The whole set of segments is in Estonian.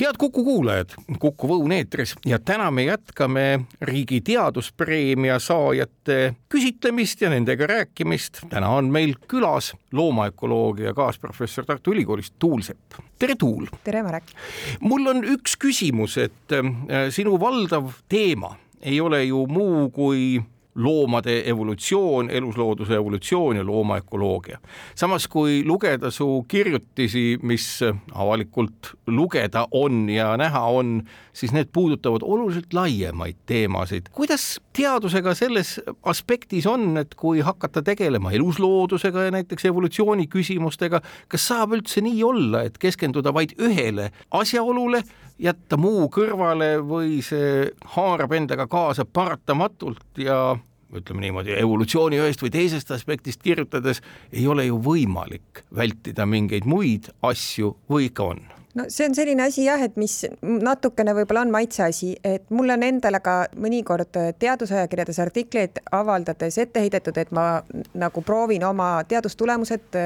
head Kuku kuulajad, Kuku Õun eetris ja täna me jätkame riigi teaduspreemia saajate küsitlemist ja nendega rääkimist. täna on meil külas loomaökoloogia kaasprofessor Tartu Ülikoolist Tuul Sepp. tere, Tuul! tere, Marek! mul on üks küsimus, et äh, sinu valdav teema ei ole ju muu kui loomade evolutsioon, eluslooduse evolutsioon ja loomaökoloogia. samas kui lugeda su kirjutisi, mis avalikult lugeda on ja näha on, siis need puudutavad oluliselt laiemaid teemasid. kuidas teadusega selles aspektis on, et kui hakata tegelema elusloodusega ja näiteks evolutsiooni küsimustega, kas saab üldse nii olla, et keskenduda vaid ühele asjaolule, jätta muu kõrvale või see haarab endaga kaasa paratamatult ja ütleme niimoodi, evolutsiooni ühest või teisest aspektist kirjutades ei ole ju võimalik vältida mingeid muid asju või ikka on no see on selline asi jah, et mis natukene võib-olla on maitseasi, et mulle on endale ka mõnikord teadusajakirjades artikleid avaldades ette heidetud, et ma nagu proovin oma teadustulemused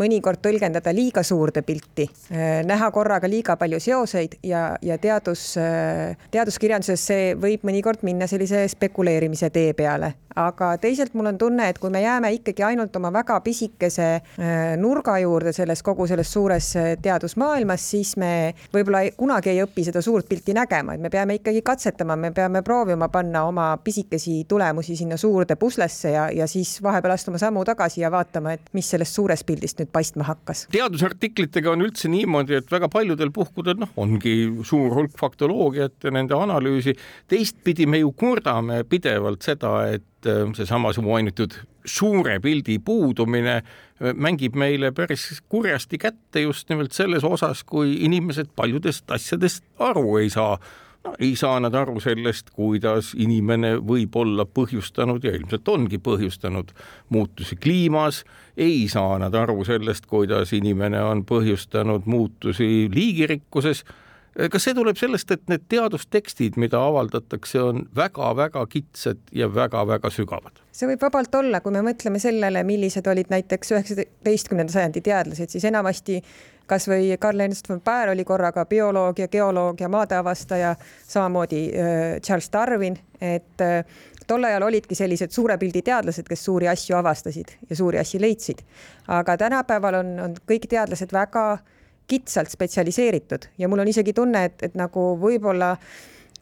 mõnikord tõlgendada liiga suurde pilti, näha korraga liiga palju seoseid ja, ja teadus, teaduskirjanduses see võib mõnikord minna sellise spekuleerimise tee peale. Aga teisalt mul on tunne, et kui me jääme ikkagi ainult oma väga pisikese nurga juurde selles kogu selles suures teadusmaailmas, siis siis me võib-olla kunagi ei õpi seda suurt pilti nägema, et me peame ikkagi katsetama, me peame proovima panna oma pisikesi tulemusi sinna suurde puslesse ja, ja siis vahepeal astuma sammu tagasi ja vaatama, et mis sellest suurest pildist nüüd paistma hakkas. teadusartiklitega on üldse niimoodi, et väga paljudel puhkudel noh, ongi suur hulk faktoloogiat ja nende analüüsi. teistpidi me ju kurdame pidevalt seda, et äh, seesama su mainitud suure pildi puudumine mängib meile päris kurjasti kätte just nimelt selles osas, kui inimesed paljudest asjadest aru ei saa. No, ei saa nad aru sellest, kuidas inimene võib olla põhjustanud ja ilmselt ongi põhjustanud muutusi kliimas, ei saa nad aru sellest, kuidas inimene on põhjustanud muutusi liigirikkuses kas see tuleb sellest, et need teadustekstid, mida avaldatakse, on väga-väga kitsad ja väga-väga sügavad? see võib vabalt olla, kui me mõtleme sellele, millised olid näiteks üheksateistkümnenda sajandi teadlased, siis enamasti kasvõi Karl Ernst von Baer oli korraga bioloog ja geoloog ja maadeavastaja, samamoodi äh, Charles Darwin, et äh, tol ajal olidki sellised suure pildi teadlased, kes suuri asju avastasid ja suuri asju leidsid. aga tänapäeval on, on kõik teadlased väga äh, kitsalt spetsialiseeritud ja mul on isegi tunne, et, et nagu võib-olla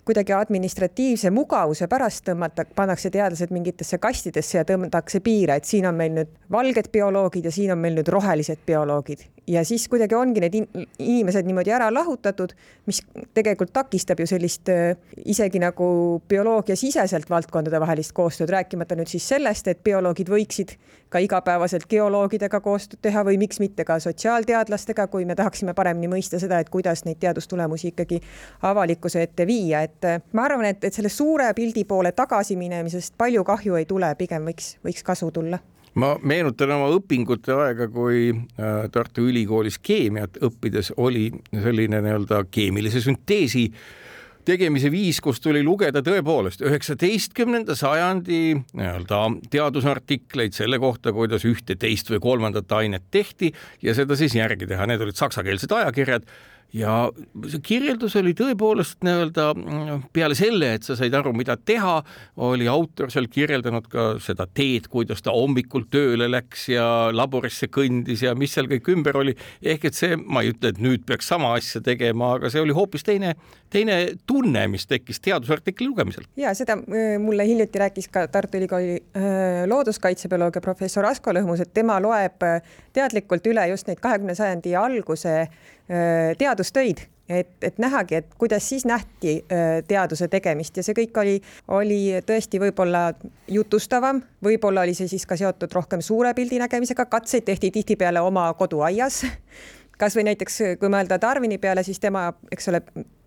kuidagi administratiivse mugavuse pärast tõmmata, pannakse teadlased mingitesse kastidesse ja tõmmatakse piire, et siin on meil nüüd valged bioloogid ja siin on meil nüüd rohelised bioloogid. Ja siis kuidagi ongi need inimesed niimoodi ära lahutatud, mis tegelikult takistab ju sellist äh, isegi nagu bioloogiasiseselt valdkondade vahelist koostööd, rääkimata nüüd siis sellest, et bioloogid võiksid ka igapäevaselt geoloogidega koostööd teha või miks mitte ka sotsiaalteadlastega, kui me tahaksime paremini mõista seda, et kuidas neid teadustulemusi ikkagi avalikkuse ette viia, et äh, ma arvan, et, et selle suure pildi poole tagasiminemisest palju kahju ei tule, pigem võiks, võiks kasu tulla. Ma meenutan oma õpingute aega, kui äh, Tartu Ülikoolis keemiat õppides oli selline nii-öelda keemilise sünteesi tegemise viis, kus tuli lugeda tõepoolest üheksateistkümnenda sajandi nii-öelda teadusartikleid selle kohta, kuidas ühte, teist või kolmandat ainet tehti ja seda siis järgi teha, need olid saksakeelsed ajakirjad ja see kirjeldus oli tõepoolest nii-öelda peale selle, et sa said aru, mida teha, oli autor seal kirjeldanud ka seda teed, kuidas ta hommikul tööle läks ja laborisse kõndis ja mis seal kõik ümber oli. ehk et see, ma ei ütle, et nüüd peaks sama asja tegema, aga see oli hoopis teine, teine tunne, mis tekkis teadusartikli lugemisel. ja seda äh, mulle hiljuti rääkis ka Tartu Ülikooli äh, looduskaitsebioloogia professor Asko Lõhmus, et tema loeb äh, teadlikult üle just neid kahekümne sajandi alguse teadustöid, et, et nähagi, et kuidas siis nähti teaduse tegemist. Ja see kõik oli, oli tõesti võib-olla jutustavam, võib-olla oli see siis ka seotud rohkem suure pildi nägemisega, katseid tehti tihtipeale oma koduaias. Kasvõi näiteks kui mõelda Darwini peale, siis tema, eks ole,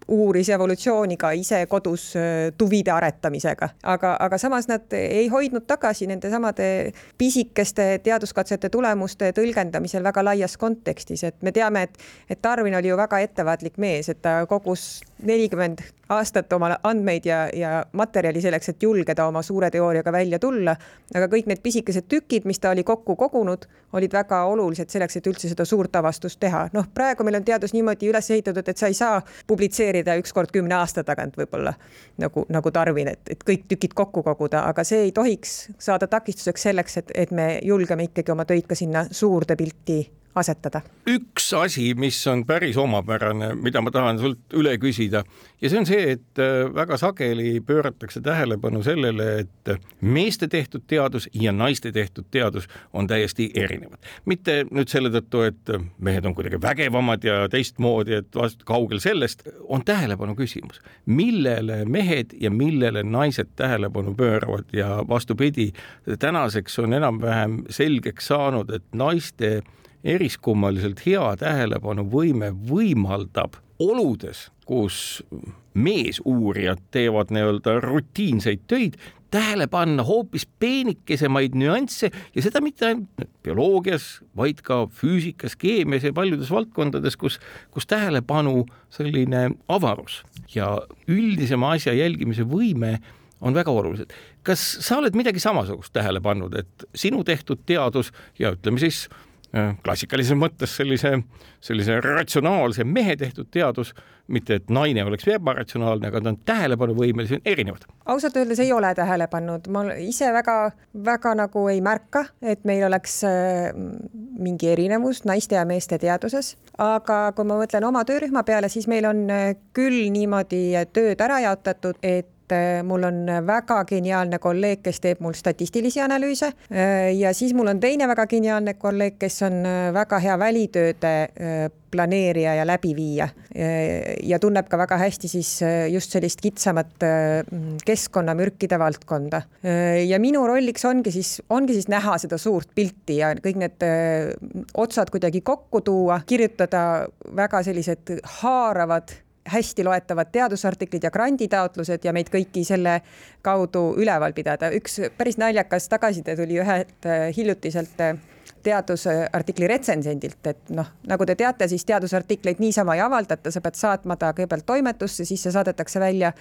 uuris evolutsiooni ka ise kodus tuvide aretamisega, aga, aga samas nad ei hoidnud tagasi nende samade pisikeste teaduskatsete tulemuste tõlgendamisel väga laias kontekstis, et me teame, et, et Darwin oli ju väga ettevaatlik mees, et ta kogus nelikümmend aastat oma andmeid ja, ja materjali selleks, et julgeda oma suure teooriaga välja tulla. aga kõik need pisikesed tükid, mis ta oli kokku kogunud, olid väga olulised selleks, et üldse seda suurt avastust teha. noh, praegu meil on teadus niimoodi üles ehitatud, et sa ei saa publitseerida üks kord kümne aasta tagant võib-olla nagu, nagu Darwin, et, et kõik tükid kokku koguda, aga see ei tohiks saada takistuseks selleks, et, et me julgeme ikkagi oma töid ka sinna suurde pilti asetada. üks asi, mis on päris omapärane, mida ma tahan sult üle küsida ja see on see, et äh, väga sageli pööratakse tähelepanu sellele, et meeste tehtud teadus ja naiste tehtud teadus on täiesti erinevad. mitte nüüd selle tõttu, et mehed on kuidagi vägevamad ja teistmoodi, et vast kaugel sellest, on tähelepanu küsimus, millele mehed ja millele naised tähelepanu pööravad ja vastupidi, tänaseks on enam-vähem selgeks saanud, et naiste eriskummaliselt hea tähelepanuvõime võimaldab oludes, kus meesuurijad teevad nii-öelda rutiinseid töid, tähele panna hoopis peenikesemaid nüansse ja seda mitte ainult bioloogias, vaid ka füüsikas, keemias ja paljudes valdkondades, kus, kus tähelepanu selline avarus ja üldisema asja jälgimise võime on väga olulised. kas sa oled midagi samasugust tähele pannud, et sinu tehtud teadus ja ütleme siis klassikalises mõttes sellise, sellise ratsionaalse mehe tehtud teadus, mitte et naine oleks ebaratsionaalne, aga ta on tähelepanuvõimelised, erinevad. ausalt öeldes ei ole tähele pannud, ma ise väga-väga nagu ei märka, et meil oleks äh, mingi erinevus naiste ja meeste teaduses, aga kui ma mõtlen oma töörühma peale, siis meil on äh, küll niimoodi tööd ära jaotatud, et et äh, mul on väga geniaalne kolleeg, kes teeb mul statistilisi analüüse äh, ja siis mul on teine väga geniaalne kolleeg, kes on äh, väga hea välitööde planeerija ja läbiviija ja tunneb ka väga hästi siis just sellist kitsamat keskkonnamürkide valdkonda. ja minu rolliks ongi siis, ongi siis näha seda suurt pilti ja kõik need otsad kuidagi kokku tuua, kirjutada väga sellised haaravad hästi loetavad teadusartiklid ja granditaotlused ja meid kõiki selle kaudu üleval pidada. üks päris naljakas tagasiside tuli ühelt äh, hiljutiselt äh, teadusartikli retsensendilt, et noh, nagu te teate, siis teadusartikleid niisama ei avaldata, sa pead saatma ta kõigepealt toimetusse, siis see saadetakse välja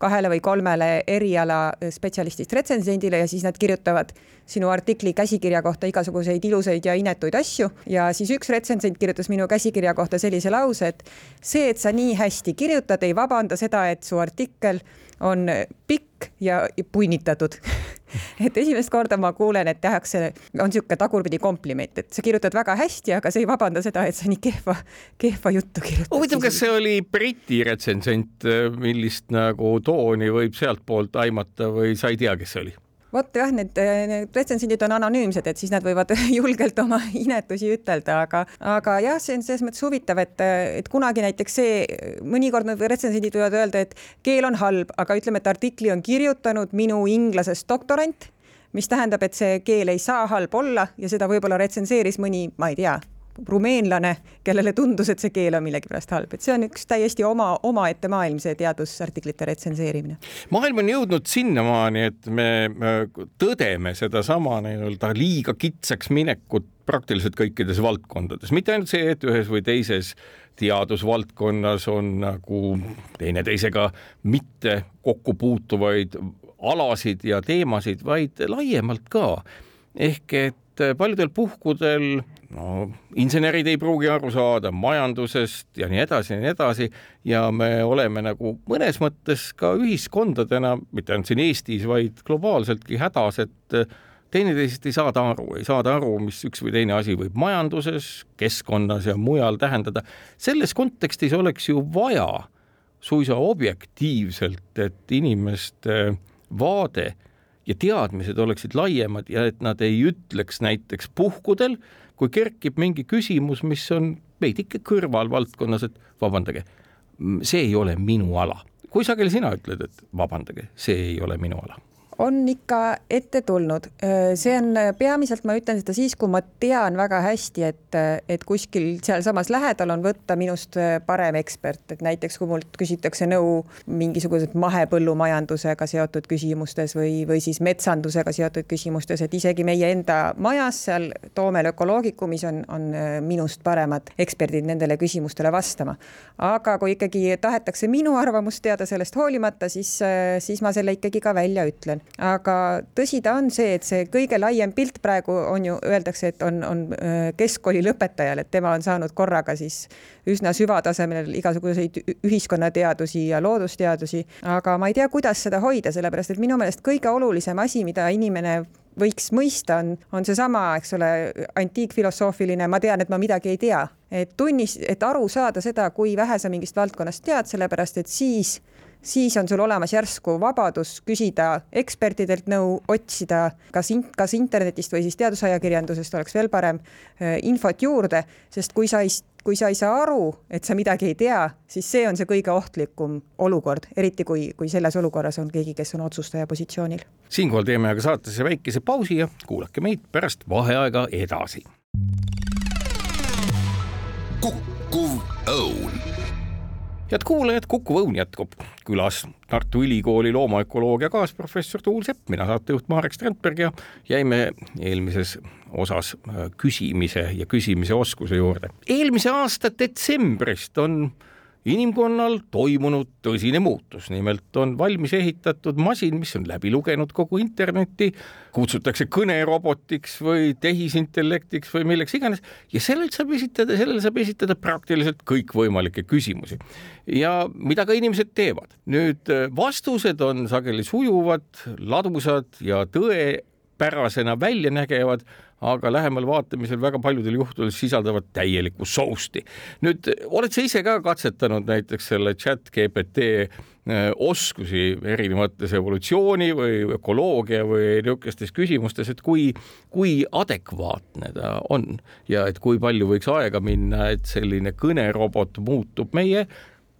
kahele või kolmele eriala spetsialistist retsensendile ja siis nad kirjutavad sinu artikli käsikirja kohta igasuguseid ilusaid ja inetuid asju. Ja siis üks retsensent kirjutas minu käsikirja kohta sellise lause, et see, et sa nii hästi kirjutad, ei vabanda seda, et su artikkel on pikk ja punnitatud et esimest korda ma kuulen, et tehakse, on niisugune tagurpidi kompliment, et sa kirjutad väga hästi, aga see ei vabanda seda, et sa nii kehva, kehva juttu kirjutad. huvitav, kas see oli Briti retsensent, millist nagu tooni võib sealtpoolt aimata või sa ei tea, kes see oli? Vot jah, need, need retsensendid on anonüümsed, et siis nad võivad julgelt oma inetusi ütelda, aga, aga jah, see on selles mõttes huvitav, et, et kunagi näiteks see, mõnikord need retsensendid võivad öelda, et keel on halb, aga ütleme, et artikli on kirjutanud minu inglasest doktorant, mis tähendab, et see keel ei saa halb olla ja seda võib-olla retsenseeris mõni, ma ei tea, rumeenlane, kellele tundus, et see keel on millegipärast halb, et see on üks täiesti oma, omaette maailm, see teadusartiklite retsenseerimine. maailm on jõudnud sinnamaani, et me tõdeme sedasama nii-öelda liiga kitsaks minekut praktiliselt kõikides valdkondades, mitte ainult see, et ühes või teises teadusvaldkonnas on nagu teineteisega mitte kokku puutuvaid alasid ja teemasid, vaid laiemalt ka. ehk et paljudel puhkudel no insenerid ei pruugi aru saada majandusest ja nii edasi ja nii edasi ja me oleme nagu mõnes mõttes ka ühiskondadena, mitte ainult siin Eestis, vaid globaalseltki hädas, et teineteisest ei saada aru, ei saada aru, mis üks või teine asi võib majanduses, keskkonnas ja mujal tähendada. selles kontekstis oleks ju vaja suisa objektiivselt, et inimeste vaade ja teadmised oleksid laiemad ja et nad ei ütleks näiteks puhkudel, kui kerkib mingi küsimus, mis on veidike kõrvalvaldkonnas, et vabandage, see ei ole minu ala. kui sageli sina ütled, et vabandage, see ei ole minu ala? On ikka ette tulnud, see on peamiselt, ma ütlen seda siis, kui ma tean väga hästi, et, et kuskil sealsamas lähedal on võtta minust parem ekspert, et näiteks kui mult küsitakse nõu mingisugused mahepõllumajandusega seotud küsimustes või, või siis metsandusega seotud küsimustes, et isegi meie enda majas seal Toomel ökoloogikumis on, on minust paremad eksperdid nendele küsimustele vastama. aga kui ikkagi tahetakse minu arvamust teada sellest hoolimata, siis, siis ma selle ikkagi ka välja ütlen aga tõsi ta on see, et see kõige laiem pilt praegu on ju, öeldakse, et on, on äh, keskkooli lõpetajal, et tema on saanud korraga siis üsna süvatasemel igasuguseid ühiskonnateadusi ja loodusteadusi, aga ma ei tea, kuidas seda hoida, sellepärast et minu meelest kõige olulisem asi, mida inimene võiks mõista, on, on seesama, eks ole, antiikfilosoofiline, ma tean, et ma midagi ei tea, et tunnis, et aru saada seda, kui vähe sa mingist valdkonnast tead, sellepärast et siis siis on sul olemas järsku vabadus küsida ekspertidelt nõu, otsida kas in,, kas internetist või siis teadusajakirjandusest oleks veel parem äh, infot juurde, sest kui sa ei kui sa ei saa aru, et sa midagi ei tea, siis see on see kõige ohtlikum olukord, eriti kui, kui selles olukorras on keegi, kes on otsustaja positsioonil. siinkohal teeme aga saatesse väikese pausi ja kuulake meid pärast vaheaega edasi. kukkuv head kuulajad, Kuku Õun jätkub külas Tartu Ülikooli loomaökoloogia kaasprofessor Tuul Sepp, mina saatejuht Marek Strandberg ja jäime eelmises osas äh, küsimise ja küsimise oskuse juurde. eelmise aasta detsembrist on inimkonnal toimunud tõsine muutus, nimelt on valmis ehitatud masin, mis on läbi lugenud kogu interneti, kutsutakse kõnerobotiks või tehisintellektiks või milleks iganes ja sellelt saab esitada, sellele saab esitada praktiliselt kõikvõimalikke küsimusi. ja mida ka inimesed teevad. nüüd vastused on sageli sujuvad, ladusad ja tõepärasena välja nägevad aga lähemal vaatamisel väga paljudel juhtudel sisaldavad täielikku sousti. nüüd oled sa ise ka katsetanud näiteks selle chat GPT äh, oskusi erinevates evolutsiooni või ökoloogia või niisugustes küsimustes, et kui, kui adekvaatne ta on ja et kui palju võiks aega minna, et selline kõnerobot muutub meie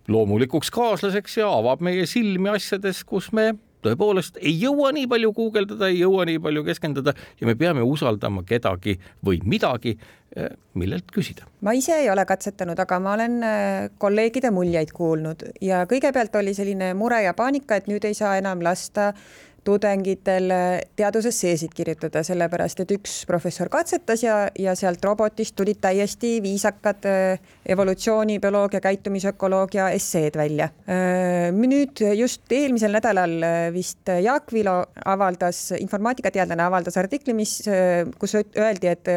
loomulikuks kaaslaseks ja avab meie silmi asjades, kus me tõepoolest ei jõua nii palju guugeldada, ei jõua nii palju keskenduda ja me peame usaldama kedagi või midagi, eh, millelt küsida. ma ise ei ole katsetanud, aga ma olen eh, kolleegide muljeid kuulnud ja kõigepealt oli selline mure ja paanika, et nüüd ei saa enam lasta tudengitel teaduses seesid kirjutada, sellepärast et üks professor katsetas ja, ja sealt robotist tulid täiesti viisakad äh, evolutsiooni, bioloogia, käitumisökoloogia esseed välja. Äh, nüüd just eelmisel nädalal äh, vist Jaak Vilo avaldas, informaatikateadlane avaldas artikli, mis, kus öeldi, et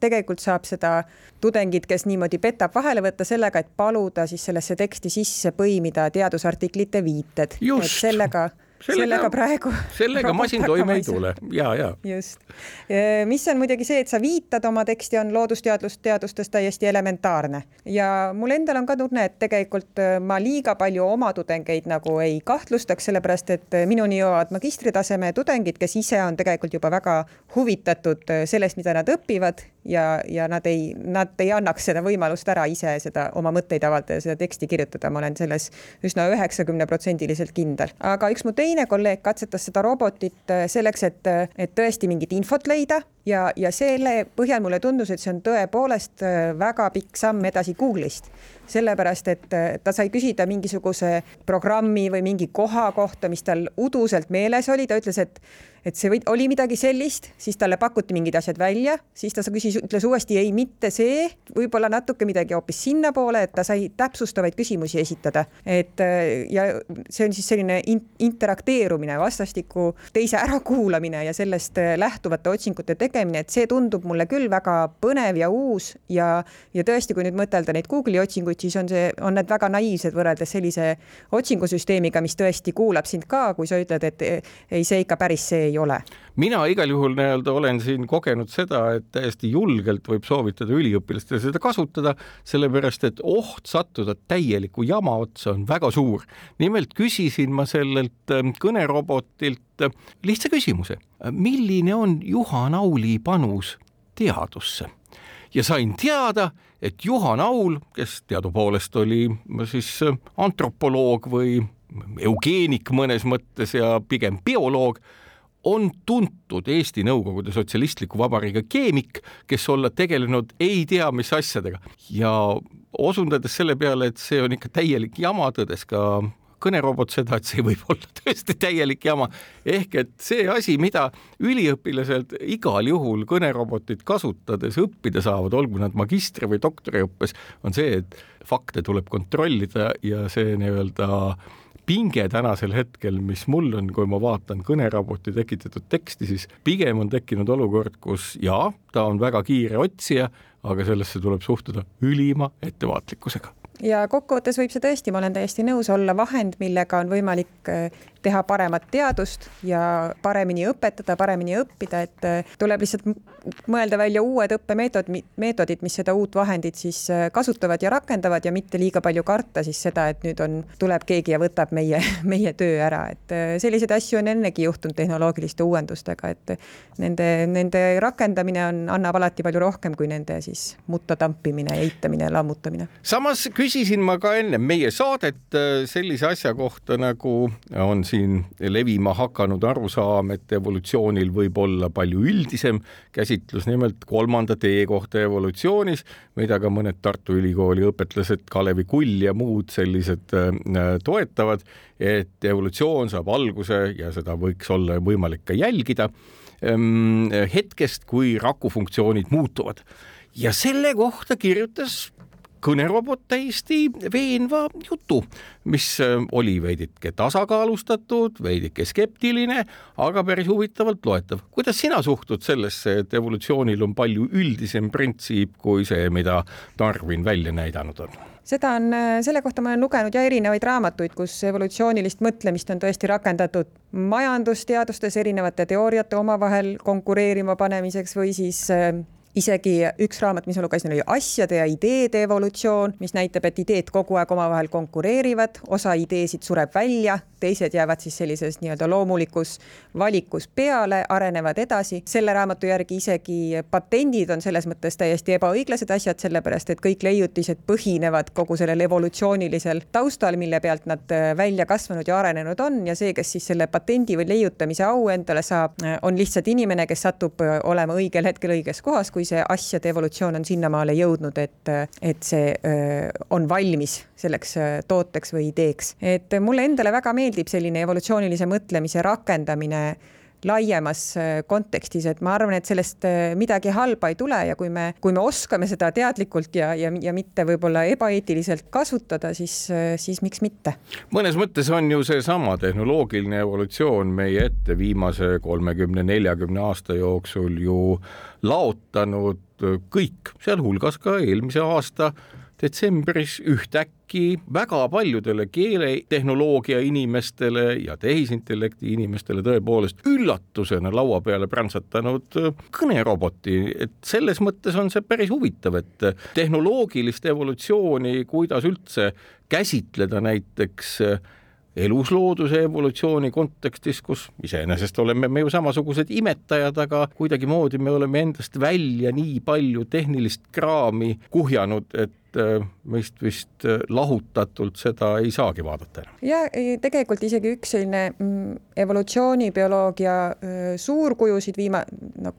tegelikult saab seda tudengit, kes niimoodi petab, vahele võtta sellega, et paluda siis sellesse teksti sisse põimida teadusartiklite viited. sellega sellega, sellega praegu. sellega masin toime ei tule ja, ja. just, mis on muidugi see, et sa viitad oma teksti, on loodusteadlus, teadustes täiesti elementaarne ja mul endal on ka tunne, et tegelikult äh, ma liiga palju oma tudengeid nagu ei kahtlustaks, sellepärast et äh, minuni jõuavad magistritaseme tudengid, kes ise on tegelikult juba väga huvitatud äh, sellest, mida nad õpivad ja, ja nad ei, nad ei annaks seda võimalust ära ise seda oma mõtteid avaldada, seda teksti kirjutada, ma olen selles üsna üheksakümneprotsendiliselt kindel. aga üks mu teine kolleeg katsetas seda robotit äh, selleks, et, et tõesti mingit infot leida ja, ja selle põhjal mulle tundus, et see on tõepoolest äh, väga pikk samm edasi Google'ist. Sellepärast et äh, ta sai küsida mingisuguse programmi või mingi koha kohta, mis tal uduselt meeles oli, ta ütles, et et see või, oli midagi sellist, siis talle pakuti mingid asjad välja, siis ta küsis, ütles uuesti ei, mitte see, võib-olla natuke midagi hoopis sinnapoole, et ta sai täpsustavaid küsimusi esitada, et äh, ja see on siis selline in interakteerumine, vastastikku teise ärakuulamine ja sellest äh, lähtuvate otsingute tegemine, et see tundub mulle küll väga põnev ja uus ja, ja tõesti, kui nüüd mõtelda neid Google'i otsinguid, siis on see, on need väga naiivsed võrreldes sellise otsingusüsteemiga, mis tõesti kuulab sind ka, kui sa ütled, et ei, see ikka päris see ei ole. Mina igal juhul nii-öelda olen siin kogenud seda, et täiesti julgelt võib soovitada üliõpilastele seda kasutada, sellepärast et oht sattuda täieliku jama otsa on väga suur. nimelt küsisin ma sellelt ähm, kõnerobotilt äh, lihtsa küsimuse. milline on Juhan Auli panus teadusse? ja sain teada, et Juhan Aul, kes teadupoolest oli siis äh, antropoloog või eugeenik mõnes mõttes ja pigem bioloog, on tuntud Eesti Nõukogude Sotsialistliku Vabariigi keemik, kes olla tegelenud ei tea mis asjadega ja osundades selle peale, et see on ikka täielik jama, tõdes ka kõnerobot seda, et see võib olla tõesti täielik jama. ehk et see asi, mida üliõpilased igal juhul kõnerobotit kasutades õppida saavad, olgu nad magistri või doktoriõppes, on see, et fakte tuleb kontrollida ja see nii-öelda pinge tänasel hetkel, mis mul on, kui ma vaatan kõneroboti tekitatud teksti, siis pigem on tekkinud olukord, kus jaa, ta on väga kiire otsija, aga sellesse tuleb suhtuda ülima ettevaatlikkusega. Ja kokkuvõttes võib see tõesti, ma olen täiesti nõus, olla vahend, millega on võimalik äh, teha paremat teadust ja paremini õpetada, paremini õppida, et äh, tuleb lihtsalt mõelda välja uued õppemeetod, meetodid, mis seda uut vahendit siis äh, kasutavad ja rakendavad ja mitte liiga palju karta siis seda, et nüüd on, tuleb keegi ja võtab meie, meie töö ära, et selliseid asju on ennegi juhtunud tehnoloogiliste uuendustega, et nende, nende rakendamine on, annab alati palju rohkem kui nende siis mutta tampimine, eitamine, lammutamine. samas küsisin ma ka enne meie saadet äh, sellise asja kohta, nagu on siin levima hakanud arusaam, et evolutsioonil võib olla palju üldisem käsitlus, nimelt kolmanda tee kohta evolutsioonis, mida ka mõned Tartu Ülikooli õpetlased, Kalevi Kull ja muud sellised äh, toetavad, et evolutsioon saab alguse ja seda võiks olla võimalik ka jälgida ähm, hetkest, kui rakufunktsioonid muutuvad. Ja selle kohta kirjutas kõnerobot täiesti veenva jutu, mis äh, oli veidike tasakaalustatud, veidike skeptiline, aga päris huvitavalt loetav. kuidas sina suhtud sellesse, et evolutsioonil on palju üldisem printsiip kui see, mida Darwin välja näidanud on? seda on, äh, selle kohta ma olen lugenud ja erinevaid raamatuid, kus evolutsioonilist mõtlemist on tõesti rakendatud majandusteadustes erinevate teooriate omavahel konkureerima panemiseks või siis äh, isegi üks raamat, mis ma lugesin, oli asjade ja ideede evolutsioon, mis näitab, et ideed kogu aeg omavahel konkureerivad, osa ideesid sureb välja, teised jäävad siis sellises nii-öelda loomulikus valikus peale, arenevad edasi. selle raamatu järgi isegi patendid on selles mõttes täiesti ebaõiglased asjad, sellepärast et kõik leiutised põhinevad kogu sellel evolutsioonilisel taustal, mille pealt nad äh, välja kasvanud ja arenenud on ja see, kes siis selle patendi või leiutamise au endale saab, äh, on lihtsalt inimene, kes satub äh, olema õigel hetkel õiges kohas, kui see asjade evolutsioon on sinnamaale jõudnud, et, et see on valmis selleks tooteks või ideeks. et mulle endale väga meeldib selline evolutsioonilise mõtlemise rakendamine laiemas äh, kontekstis, et ma arvan, et sellest äh, midagi halba ei tule ja kui me, kui me oskame seda teadlikult ja, ja, ja mitte võib-olla ebaeetiliselt kasutada, siis, äh, siis miks mitte. mõnes mõttes on ju seesama tehnoloogiline evolutsioon meie ette viimase kolmekümne, neljakümne aasta jooksul ju laotanud kõik, sealhulgas ka eelmise aasta detsembris ühtäkki väga paljudele keeletehnoloogia inimestele ja tehisintellekti inimestele tõepoolest üllatusena laua peale präntsatanud kõneroboti, et selles mõttes on see päris huvitav, et tehnoloogilist evolutsiooni, kuidas üldse käsitleda näiteks eluslooduse evolutsiooni kontekstis, kus iseenesest oleme me ju samasugused imetajad, aga kuidagimoodi me oleme endast välja nii palju tehnilist kraami kuhjanud, et Äh, meist vist äh, lahutatult seda ei saagi vaadata enam. ja tegelikult isegi üks selline mm, evolutsioonibioloogia äh, suurkujusid viima-, no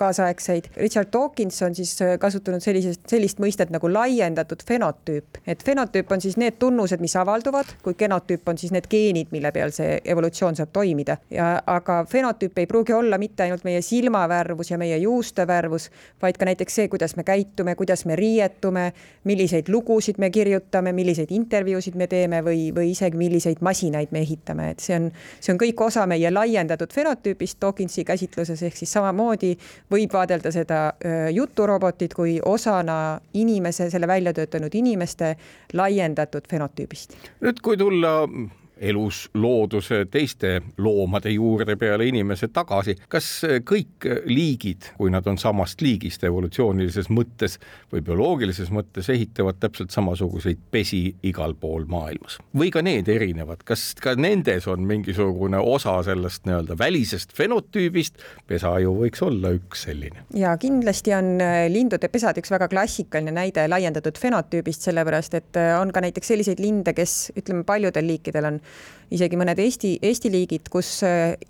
kaasaegseid, Richard Dawkins on siis kasutanud sellisest, sellist mõistet nagu laiendatud fenotüüp, et fenotüüp on siis need tunnused, mis avalduvad, kui genotüüp on siis need geenid, mille peal see evolutsioon saab toimida. Ja aga fenotüüp ei pruugi olla mitte ainult meie silmavärvus ja meie juuste värvus, vaid ka näiteks see, kuidas me käitume, kuidas me riietume, milliseid lugusid me kirjutame, milliseid intervjuusid me teeme või, või isegi milliseid masinaid me ehitame, et see on, see on kõik osa meie laiendatud fenotüübist Dawkinsi käsitluses, ehk siis samamoodi võib vaadelda seda juturobotit kui osana inimese, selle välja töötanud inimeste laiendatud fenotüübist. nüüd, kui tulla elus looduse teiste loomade juurde peale inimese tagasi. kas kõik liigid, kui nad on samast liigist evolutsioonilises mõttes või bioloogilises mõttes, ehitavad täpselt samasuguseid pesi igal pool maailmas või ka need erinevad, kas ka nendes on mingisugune osa sellest nii-öelda välisest fenotüübist? pesa ju võiks olla üks selline. ja kindlasti on äh, lindude pesad üks väga klassikaline näide laiendatud fenotüübist, sellepärast et äh, on ka näiteks selliseid linde, kes ütleme, paljudel liikidel on isegi mõned Eesti, Eesti liigid, kus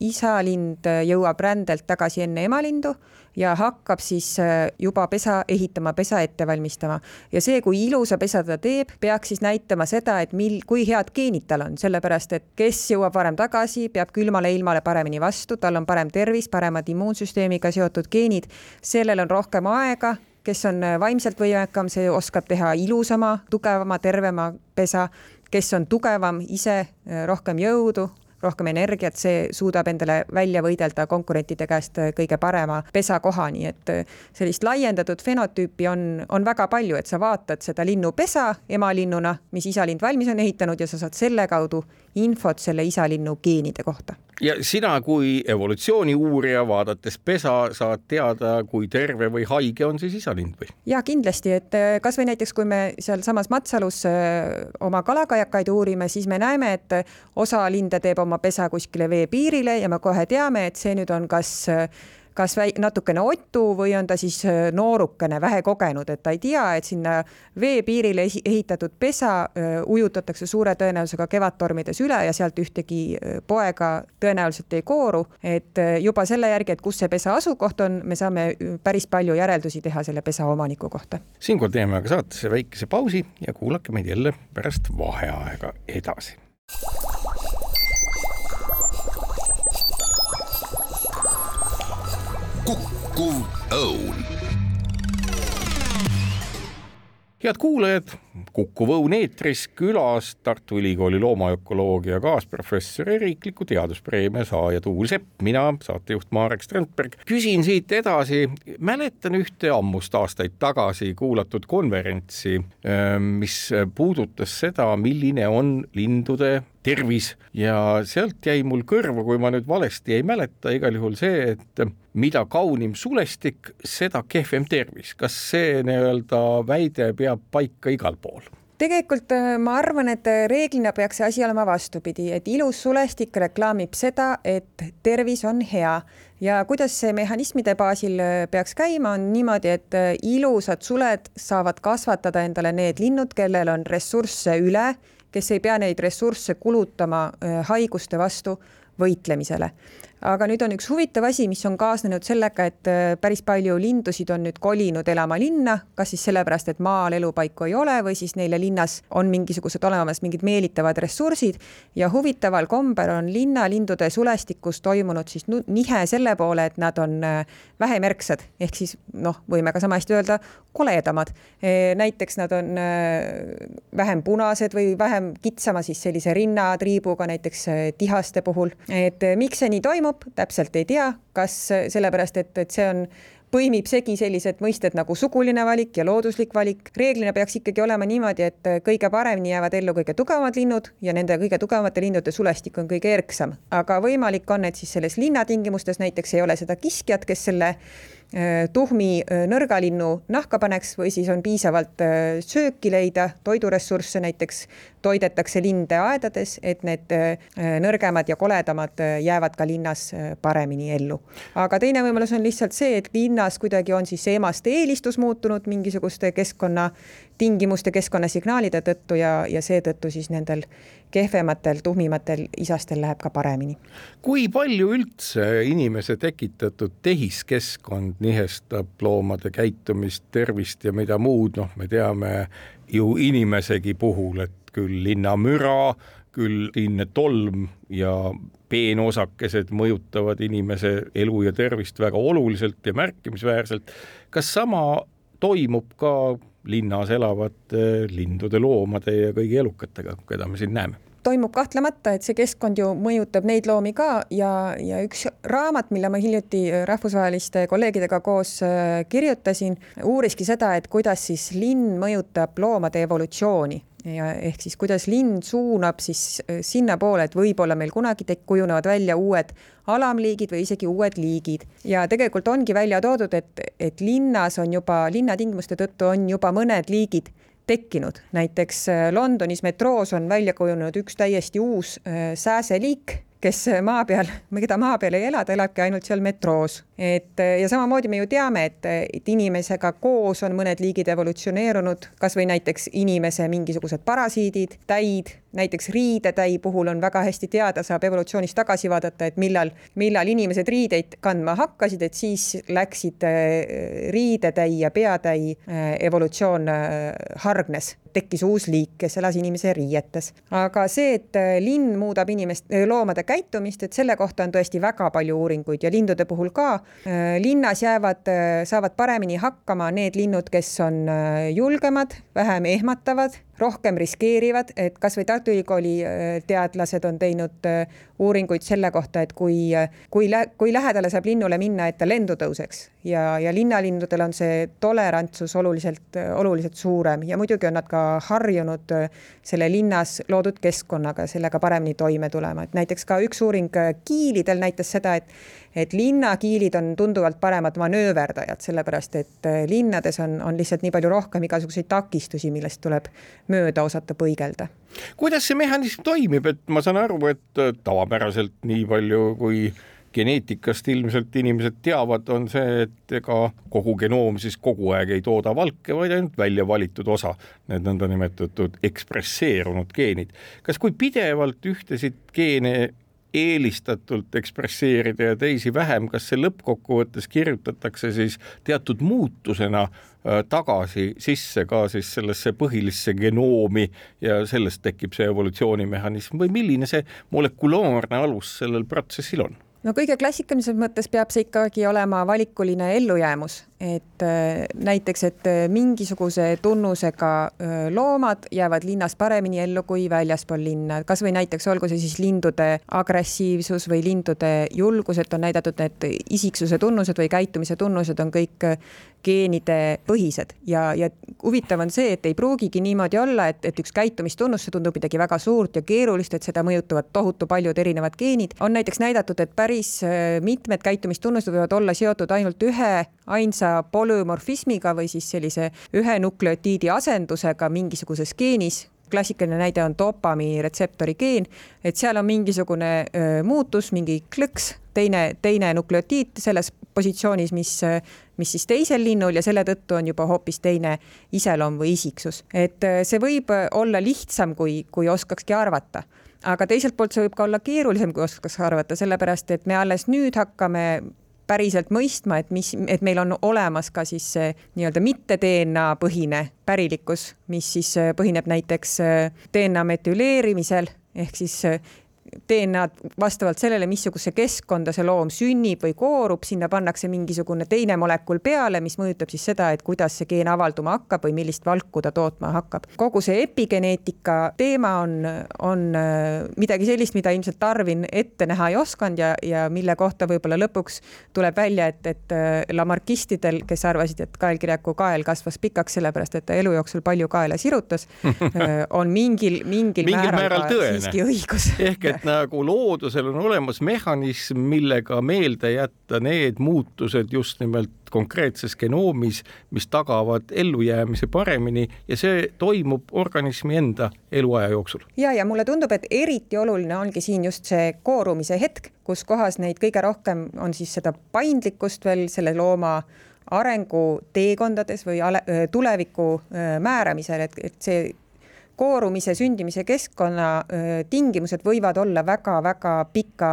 isalind jõuab rändelt tagasi enne emalindu ja hakkab siis äh, juba pesa ehitama, pesa ette valmistama. ja see, kui ilusa pesa ta teeb, peaks siis näitama seda, et mil, kui head geenid tal on, sellepärast et kes jõuab varem tagasi, peab külmale ilmale paremini vastu, tal on parem tervis, paremad immuunsüsteemiga seotud geenid, sellel on rohkem aega kes on äh, vaimselt võimekam, see oskab teha ilusama, tugevama, tervema pesa, kes on tugevam, ise äh, rohkem jõudu, rohkem energiat, see suudab endale välja võidelda konkurentide käest kõige parema pesakoha, nii et sellist laiendatud fenotüüpi on, on väga palju, et sa vaatad seda linnupesa emalinnuna, mis isalind valmis on ehitanud ja sa saad selle kaudu infot selle isalinnu geenide kohta ja sina kui evolutsiooni uurija, vaadates pesa, saad teada, kui terve või haige on siis isalind või? ja kindlasti, et äh, kasvõi näiteks, kui me sealsamas Matsalus äh, oma kalakajakaid uurime, siis me näeme, et osa linde teeb oma pesa kuskile veepiirile ja me kohe teame, et see nüüd on kas kas väi-, natukene otu või on ta siis äh, noorukene, vähekogenud, et ta ei tea, et sinna veepiirile ehitatud pesa äh, ujutatakse suure tõenäosusega kevadtormides üle ja sealt ühtegi äh, poega tõenäoliselt ei kooru. et juba selle järgi, et kus see pesa asukoht on, me saame päris palju järeldusi teha selle pesa omaniku kohta. siinkohal teeme aga saatesse väikese pausi ja kuulake meid jälle pärast vaheaega edasi. Kukkuv õun. head kuulajad, Kukkuv Õun eetris külas Tartu Ülikooli loomaökoloogia kaasprofessor ja riikliku teaduspreemia saaja Tuul Sepp, mina, saatejuht Marek Strandberg. küsin siit edasi, mäletan ühte ammust aastaid tagasi kuulatud konverentsi, mis puudutas seda, milline on lindude tervis ja sealt jäi mul kõrvu, kui ma nüüd valesti ei mäleta, igal juhul see, et mida kaunim sulestik, seda kehvem tervis. kas see nii-öelda väide peab paika igal pool? tegelikult äh, ma arvan, et äh, reeglina peaks see asi olema vastupidi, et ilus sulestik reklaamib seda, et tervis on hea ja kuidas see mehhanismide baasil äh, peaks käima, on niimoodi, et ilusad suled saavad kasvatada endale need linnud, kellel on ressursse üle kes ei pea neid ressursse kulutama haiguste vastu võitlemisele aga nüüd on üks huvitav asi, mis on kaasnenud sellega, et äh, päris palju lindusid on nüüd kolinud elama linna, kas siis sellepärast, et maal elupaiku ei ole või siis neile linnas on mingisugused olemas mingid meelitavad ressursid. Ja huvitaval kombel on linnalindude sulestikus toimunud siis nihe selle poole, et nad on äh, vähem erksad, ehk siis noh, võime ka sama hästi öelda, koledamad. E, näiteks nad on äh, vähem punased või vähem kitsama siis sellise rinnatriibuga näiteks tihaste puhul, et miks see nii toimub, toimub, täpselt ei tea, kas sellepärast, et, et see on põimib segi sellised mõisted nagu suguline valik ja looduslik valik. reeglina peaks ikkagi olema niimoodi, et kõige paremini jäävad ellu kõige tugevamad linnud ja nende kõige tugevamate lindude sulestik on kõige erksam. aga võimalik on, et siis selles linnatingimustes näiteks ei ole seda kiskjat, kes selle tuhmi äh, nõrgalinnu nahka paneks või siis on piisavalt äh, sööki leida, toiduressursse näiteks toidetakse linde aedades, et need nõrgemad ja koledamad jäävad ka linnas paremini ellu. aga teine võimalus on lihtsalt see, et linnas kuidagi on siis eemaste eelistus muutunud mingisuguste keskkonnatingimuste, keskkonnasignaalide tõttu ja, ja seetõttu siis nendel kehvematel, tuhmimatel isastel läheb ka paremini. kui palju üldse inimese tekitatud tehiskeskkond nihestab loomade käitumist, tervist ja mida muud, noh, me teame ju inimesegi puhul, et küll linnamüra, küll siinne tolm ja peenosakesed mõjutavad inimese elu ja tervist väga oluliselt ja märkimisväärselt. kas sama toimub ka linnas elavate lindude, loomade ja kõigi elukatega, keda me siin näeme? Toimub kahtlemata, et see keskkond ju mõjutab neid loomi ka ja, ja üks raamat, mille ma hiljuti rahvusvaheliste kolleegidega koos äh, kirjutasin, uuriski seda, et kuidas siis linn mõjutab loomade evolutsiooni ja ehk siis kuidas linn suunab siis äh, sinnapoole, et võib-olla meil kunagi kujunevad välja uued alamliigid või isegi uued liigid. ja tegelikult ongi välja toodud, et, et linnas on juba, linnatingimuste tõttu on juba mõned liigid tekkinud, näiteks äh, Londonis metroos on välja kujunenud üks täiesti uus äh, sääseliik, kes maa peal, keda maa peal ei ela, ta elabki ainult seal metroos. et ja samamoodi me ju teame, et, et inimesega koos on mõned liigid evolutsioneerunud, kasvõi näiteks inimese mingisugused parasiidid, täid, näiteks riidetäi puhul on väga hästi teada, saab evolutsioonis tagasi vaadata, et millal, millal inimesed riideid kandma hakkasid, et siis läksid äh, riidetäi ja peatäi äh, evolutsioon äh, hargnes tekkis uus liik, kes elas inimese riietes. aga see, et linn muudab inimest, loomade käitumist, et selle kohta on tõesti väga palju uuringuid ja lindude puhul ka. Linnas jäävad, saavad paremini hakkama need linnud, kes on julgemad, vähem ehmatavad rohkem riskeerivad, et kasvõi Tartu Ülikooli äh, teadlased on teinud äh, uuringuid selle kohta, et kui, kui, kui lähedale saab linnule minna, et ta lendu tõuseks ja, ja linnalindudel on see tolerantsus oluliselt, oluliselt suurem ja muidugi on nad ka harjunud selle linnas loodud keskkonnaga, sellega paremini toime tulema, et näiteks ka üks uuring kiilidel näitas seda, et et linnakiilid on tunduvalt paremad manööverdajad, sellepärast et linnades on, on lihtsalt nii palju rohkem igasuguseid takistusi, millest tuleb mööda osata põigelda. Kuidas see mehhanism toimib, et ma saan aru, et äh, tavapäraselt nii palju kui geneetikast ilmselt inimesed teavad, on see, et ega kogu genoom siis kogu aeg ei tooda valke, vaid ainult välja valitud osa, need nõndanimetatud ekspresseerunud geenid. kas kui pidevalt ühtesid geene eelistatult ekspresseerida ja teisi vähem, kas see lõppkokkuvõttes kirjutatakse siis teatud muutusena äh, tagasi sisse ka siis sellesse põhilisse genoomi ja sellest tekib see evolutsioonimehhanism või milline see molekulaarne alus sellel protsessil on? No kõige klassikalisemas mõttes peab see ikkagi olema valikuline ellujäämus, et äh, näiteks, et äh, mingisuguse tunnusega äh, loomad jäävad linnas paremini ellu kui väljaspool linna, kasvõi näiteks olgu see siis lindude agressiivsus või lindude julgus, et on näidatud need isiksuse tunnused või käitumise tunnused on kõik geenide põhised ja, ja huvitav on see, et ei pruugigi niimoodi olla, et, et üks käitumistunnus, see tundub midagi väga suurt ja keerulist, et seda mõjutavad tohutu paljud erinevad geenid. on näiteks näidatud, et päris päris äh, mitmed käitumistunnused võivad olla seotud ainult ühe ainsa polümorfismiga või siis sellise ühe nukleotiidi asendusega mingisuguses geenis. Klassikaline näide on dopamiini retseptori geen, et seal on mingisugune äh, muutus, mingi klõks, teine, teine nukleotiid selles positsioonis, mis, mis siis teisel linnul ja selle tõttu on juba hoopis teine iseloom või isiksus. et äh, see võib olla lihtsam, kui, kui oskakski arvata aga teiselt poolt see võib ka olla keerulisem, kui oskaks arvata, sellepärast et me alles nüüd hakkame päriselt mõistma, et mis, et meil on olemas ka siis see nii-öelda mitte DNA põhine pärilikkus, mis siis põhineb näiteks DNA metüleerimisel ehk siis DNA-d vastavalt sellele, missuguse keskkonda see loom sünnib või koorub, sinna pannakse mingisugune teine molekul peale, mis mõjutab siis seda, et kuidas see geen avalduma hakkab või millist valku ta tootma hakkab. kogu see epigeneetika teema on, on äh, midagi sellist, mida ilmselt Darwin ette näha ei osanud ja, ja mille kohta võib-olla lõpuks tuleb välja, et, et äh, lamarkistidel, kes arvasid, et kaelkirjaku kael kasvas pikaks, sellepärast et ta elu jooksul palju kaela sirutas, äh, on mingil, mingil, mingil määral, määral tõene. siiski õigus ehk et nagu loodusel on olemas mehhanism, millega meelde jätta need muutused just nimelt konkreetses genoomis, mis tagavad ellujäämise paremini ja see toimub organismi enda eluaja jooksul. ja, ja mulle tundub, et eriti oluline ongi siin just see koorumise hetk, kus kohas neid kõige rohkem on siis seda paindlikkust veel selle looma arenguteekondades või ale, tuleviku määramisel, et, et see koorumise, sündimise keskkonna tingimused võivad olla väga-väga pika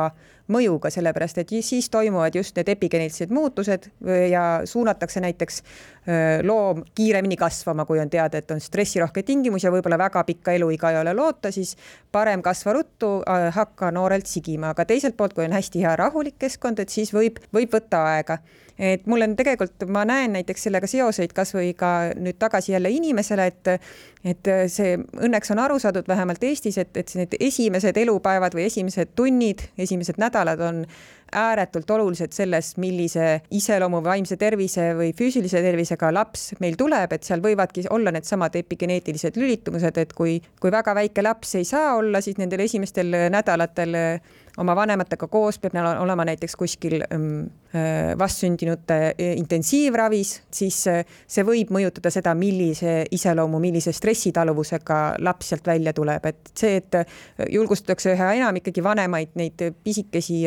mõjuga, sellepärast et siis toimuvad just need epigeneetilised muutused ja suunatakse näiteks loom kiiremini kasvama, kui on teada, et on stressirohke tingimus ja võib-olla väga pikka eluiga ei ole loota, siis parem kasva ruttu, hakka noorelt sigima, aga teiselt poolt, kui on hästi hea rahulik keskkond, et siis võib, võib võtta aega et mul on tegelikult, ma näen näiteks sellega seoseid kasvõi ka nüüd tagasi jälle inimesele, et et see õnneks on aru saadud vähemalt Eestis, et, et need esimesed elupäevad või esimesed tunnid, esimesed nädalad on ääretult olulised selles, millise iseloomu, vaimse tervise või füüsilise tervisega laps meil tuleb, et seal võivadki olla needsamad epigeneetilised lülitumused, et kui, kui väga väike laps ei saa olla, siis nendel esimestel nädalatel oma vanematega koos, peab neil olema näiteks kuskil ähm, äh, vastsündinute äh, intensiivravis, siis see võib mõjutada seda, millise iseloomu, millise stressitaluvusega laps sealt välja tuleb, et see, et julgustatakse üha enam ikkagi vanemaid neid pisikesi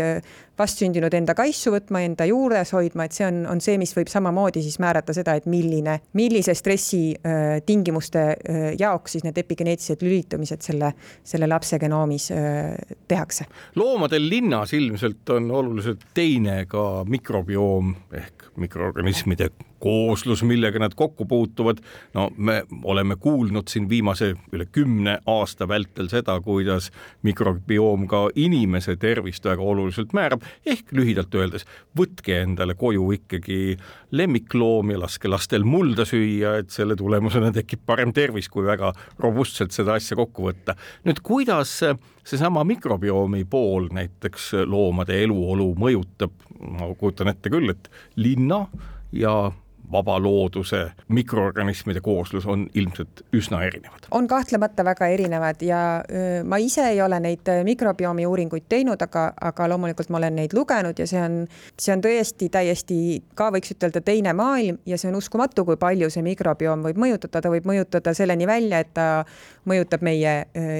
vastsündinud enda kaisu võtma, enda juures hoidma, et see on, on see, mis võib samamoodi siis määrata seda, et milline, millise stressi äh, tingimuste äh, jaoks siis need epigeneetilised lülitumised selle, selle lapse genoomis äh, tehakse. loomadel linnas ilmselt on oluliselt teine ka mikrobioom ehk mikroorganismide kooslus, millega nad kokku puutuvad. no me oleme kuulnud siin viimase üle kümne aasta vältel seda, kuidas mikrobioom ka inimese tervist väga oluliselt määrab, ehk lühidalt öeldes, võtke endale koju ikkagi lemmikloom ja laske lastel mulda süüa, et selle tulemusena tekib parem tervis, kui väga robustselt seda asja kokku võtta. nüüd, kuidas seesama mikrobiomi pool näiteks loomade eluolu mõjutab, ma kujutan ette küll, et linna ja vaba looduse mikroorganismide kooslus on ilmselt üsna erinevad. on kahtlemata väga erinevad ja öö, ma ise ei ole neid mikrobiomi uuringuid teinud, aga, aga loomulikult ma olen neid lugenud ja see on, see on tõesti täiesti ka võiks ütelda teine maailm ja see on uskumatu, kui palju see mikrobioom võib mõjutada, ta võib mõjutada selleni välja, et ta mõjutab meie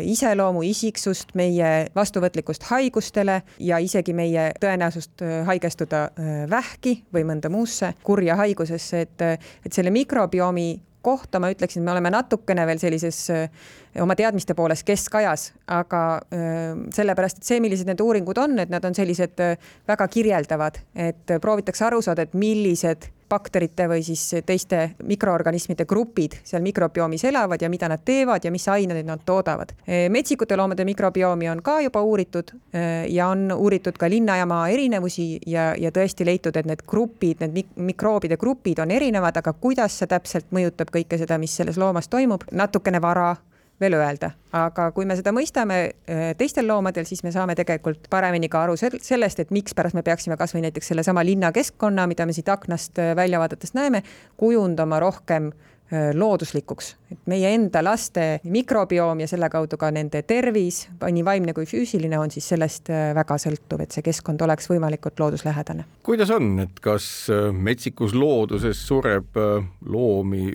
iseloomu, isiksust, meie vastuvõtlikkust haigustele ja isegi meie tõenäosust haigestuda vähki või mõnda muusse kurja haigusesse, et, et selle mikrobiomi kohta ma ütleksin, et me oleme natukene veel sellises oma teadmiste poolest keskajas, aga sellepärast, et see, millised need uuringud on, et nad on sellised väga kirjeldavad, et proovitakse aru saada, et millised bakterite või siis teiste mikroorganismide grupid seal mikrobiomis elavad ja mida nad teevad ja mis aineid nad toodavad. metsikute loomade mikrobiomi on ka juba uuritud ja on uuritud ka linna ja maa erinevusi ja, ja tõesti leitud, et need grupid, need mik mikroobide grupid on erinevad, aga kuidas see täpselt mõjutab kõike seda, mis selles loomas toimub, natukene vara veel öelda, aga kui me seda mõistame äh, teistel loomadel, siis me saame tegelikult paremini ka aru sellest, et mikspärast me peaksime kasvõi näiteks sellesama linnakeskkonna, mida me siit aknast äh, välja vaadates näeme, kujundama rohkem äh, looduslikuks, et meie enda laste mikrobioom ja selle kaudu ka nende tervis, nii vaimne kui füüsiline, on siis sellest väga sõltuv, et see keskkond oleks võimalikult looduslähedane. kuidas on, et kas metsikus looduses sureb loomi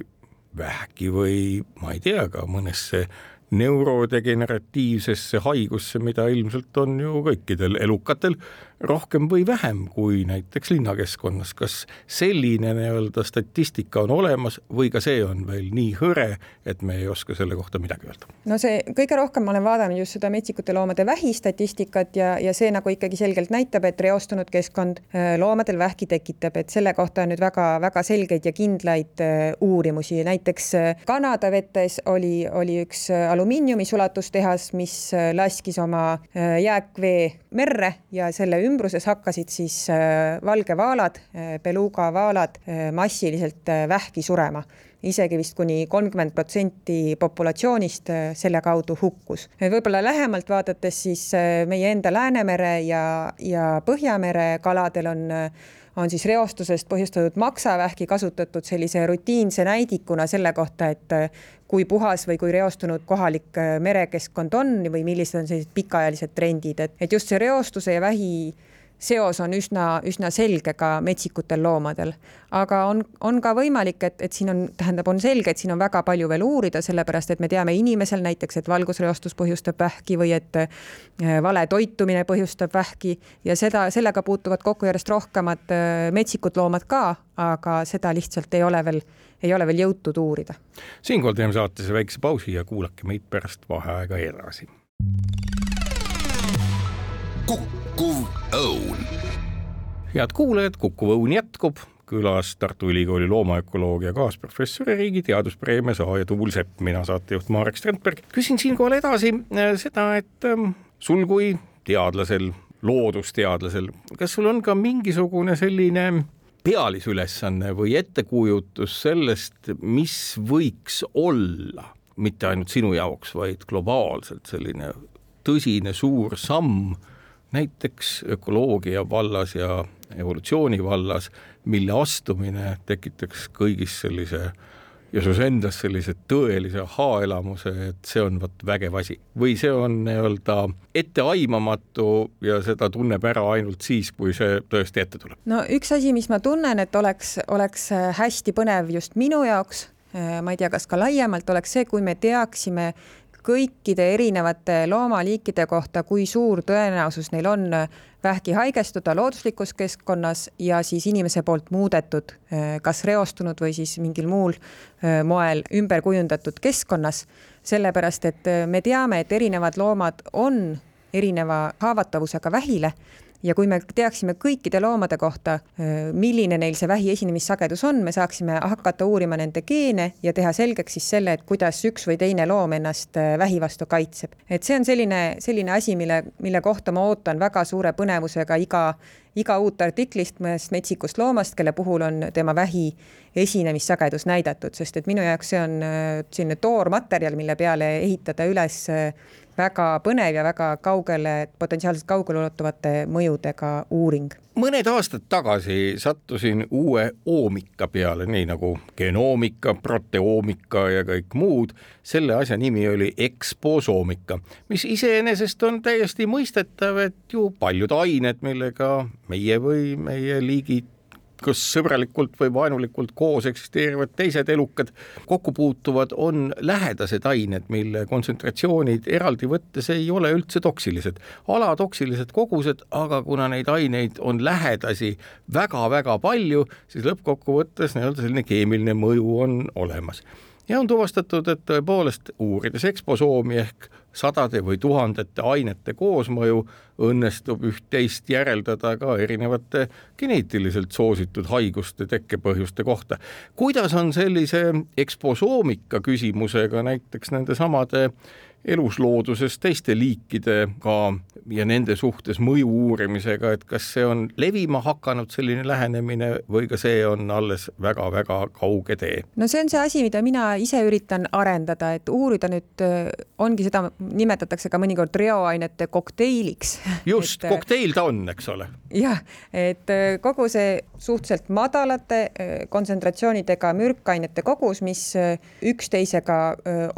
vähki või ma ei tea, ka mõnesse neurodegeneratiivsesse haigusse, mida ilmselt on ju kõikidel elukatel rohkem või vähem kui näiteks linnakeskkonnas. kas selline nii-öelda statistika on olemas või ka see on veel nii hõre, et me ei oska selle kohta midagi öelda? no see kõige rohkem ma olen vaadanud just seda metsikute loomade vähi statistikat ja, ja see nagu ikkagi selgelt näitab, et reostunud keskkond äh, loomadel vähki tekitab, et selle kohta on nüüd väga-väga selgeid ja kindlaid äh, uurimusi, näiteks äh, Kanada vetes oli, oli üks alumiiniumisulastustehas, mis laskis oma jääkvee merre ja selle ümbruses hakkasid siis äh, valgevaalad, äh, beluugavaalad äh, massiliselt vähki surema isegi vist kuni kolmkümmend protsenti populatsioonist selle kaudu hukkus. võib-olla lähemalt vaadates siis meie enda Läänemere ja, ja Põhjamere kaladel on on siis reostusest põhjustatud maksavähki kasutatud sellise rutiinse näidikuna selle kohta, et kui puhas või kui reostunud kohalik merekeskkond on või millised on sellised pikaajalised trendid, et, et just see reostuse ja vähi seos on üsna, üsna selge ka metsikutel loomadel. aga on, on ka võimalik, et, et siin on, tähendab, on selge, et siin on väga palju veel uurida, sellepärast et me teame inimesel näiteks, et valgusreostus põhjustab vähki või et äh, vale toitumine põhjustab vähki ja seda, sellega puutuvad kokku järjest rohkemad äh, metsikud loomad ka, aga seda lihtsalt ei ole veel, ei ole veel jõutud uurida. siinkohal teeme saatesse väikse pausi ja kuulake meid pärast vaheaega edasi. Õun. Head kuulajad, Kukkuv Õun jätkub, külas Tartu Ülikooli loomaökoloogia kaasprofessor ja riigi teaduspreemia saaja Tuul Sepp, mina saatejuht Marek Strandberg. küsin siinkohal edasi äh, seda, et ähm, sul kui teadlasel, loodusteadlasel, kas sul on ka mingisugune selline pealisülesanne või ettekujutus sellest, mis võiks olla mitte ainult sinu jaoks, vaid globaalselt selline tõsine suur samm näiteks ökoloogia vallas ja evolutsiooni vallas, mille astumine tekitaks kõigis sellise ja sus endas sellise tõelise ahaa-elamuse, et see on vot vägev asi või see on nii-öelda etteaimamatu ja seda tunneb ära ainult siis, kui see tõesti ette tuleb? no üks asi, mis ma tunnen, et oleks, oleks hästi põnev just minu jaoks, ma ei tea, kas ka laiemalt, oleks see, kui me teaksime kõikide erinevate loomaliikide kohta, kui suur tõenäosus neil on vähki haigestuda looduslikus keskkonnas ja siis inimese poolt muudetud, kas reostunud või siis mingil muul moel ümber kujundatud keskkonnas. sellepärast, et me teame, et erinevad loomad on erineva haavatavusega vähile ja kui me teaksime kõikide loomade kohta, milline neil see vähi esinemissagedus on, me saaksime hakata uurima nende geene ja teha selgeks siis selle, et kuidas üks või teine loom ennast vähi vastu kaitseb. et see on selline, selline asi, mille, mille kohta ma ootan väga suure põnevusega iga, iga uut artiklist mõnest metsikust loomast, kelle puhul on tema vähi esinemissagedus näidatud, sest et minu jaoks see on selline toormaterjal, mille peale ehitada üles väga põnev ja väga kaugele, potentsiaalselt kaugeleulotuvate mõjudega uuring. mõned aastad tagasi sattusin uue oomika peale, nii nagu genoomika, proteoomika ja kõik muud. selle asja nimi oli eksposoomika, mis iseenesest on täiesti mõistetav, et ju paljud ained, millega meie või meie liigid kas sõbralikult või vaenulikult koos eksisteerivad teised elukad kokku puutuvad, on lähedased ained, mille kontsentratsioonid eraldi võttes ei ole üldse toksilised. alatoksilised kogused, aga kuna neid aineid on lähedasi väga-väga palju, siis lõppkokkuvõttes nii-öelda selline keemiline mõju on olemas ja on tuvastatud, et tõepoolest uurides eksposoomi ehk sadade või tuhandete ainete koosmõju õnnestub üht-teist järeldada ka erinevate geneetiliselt soositud haiguste tekkepõhjuste kohta. kuidas on sellise eksposoomika küsimusega näiteks nendesamade eluslooduses teiste liikidega ja nende suhtes mõju uurimisega, et kas see on levima hakanud, selline lähenemine, või ka see on alles väga-väga kauge tee? no see on see asi, mida mina ise üritan arendada, et uurida nüüd, ongi seda, nimetatakse ka mõnikord reoainete kokteiliks. just, kokteil ta on, eks ole. jah, et kogu see suhteliselt madalate kontsentratsioonidega mürkainete kogus, mis üksteisega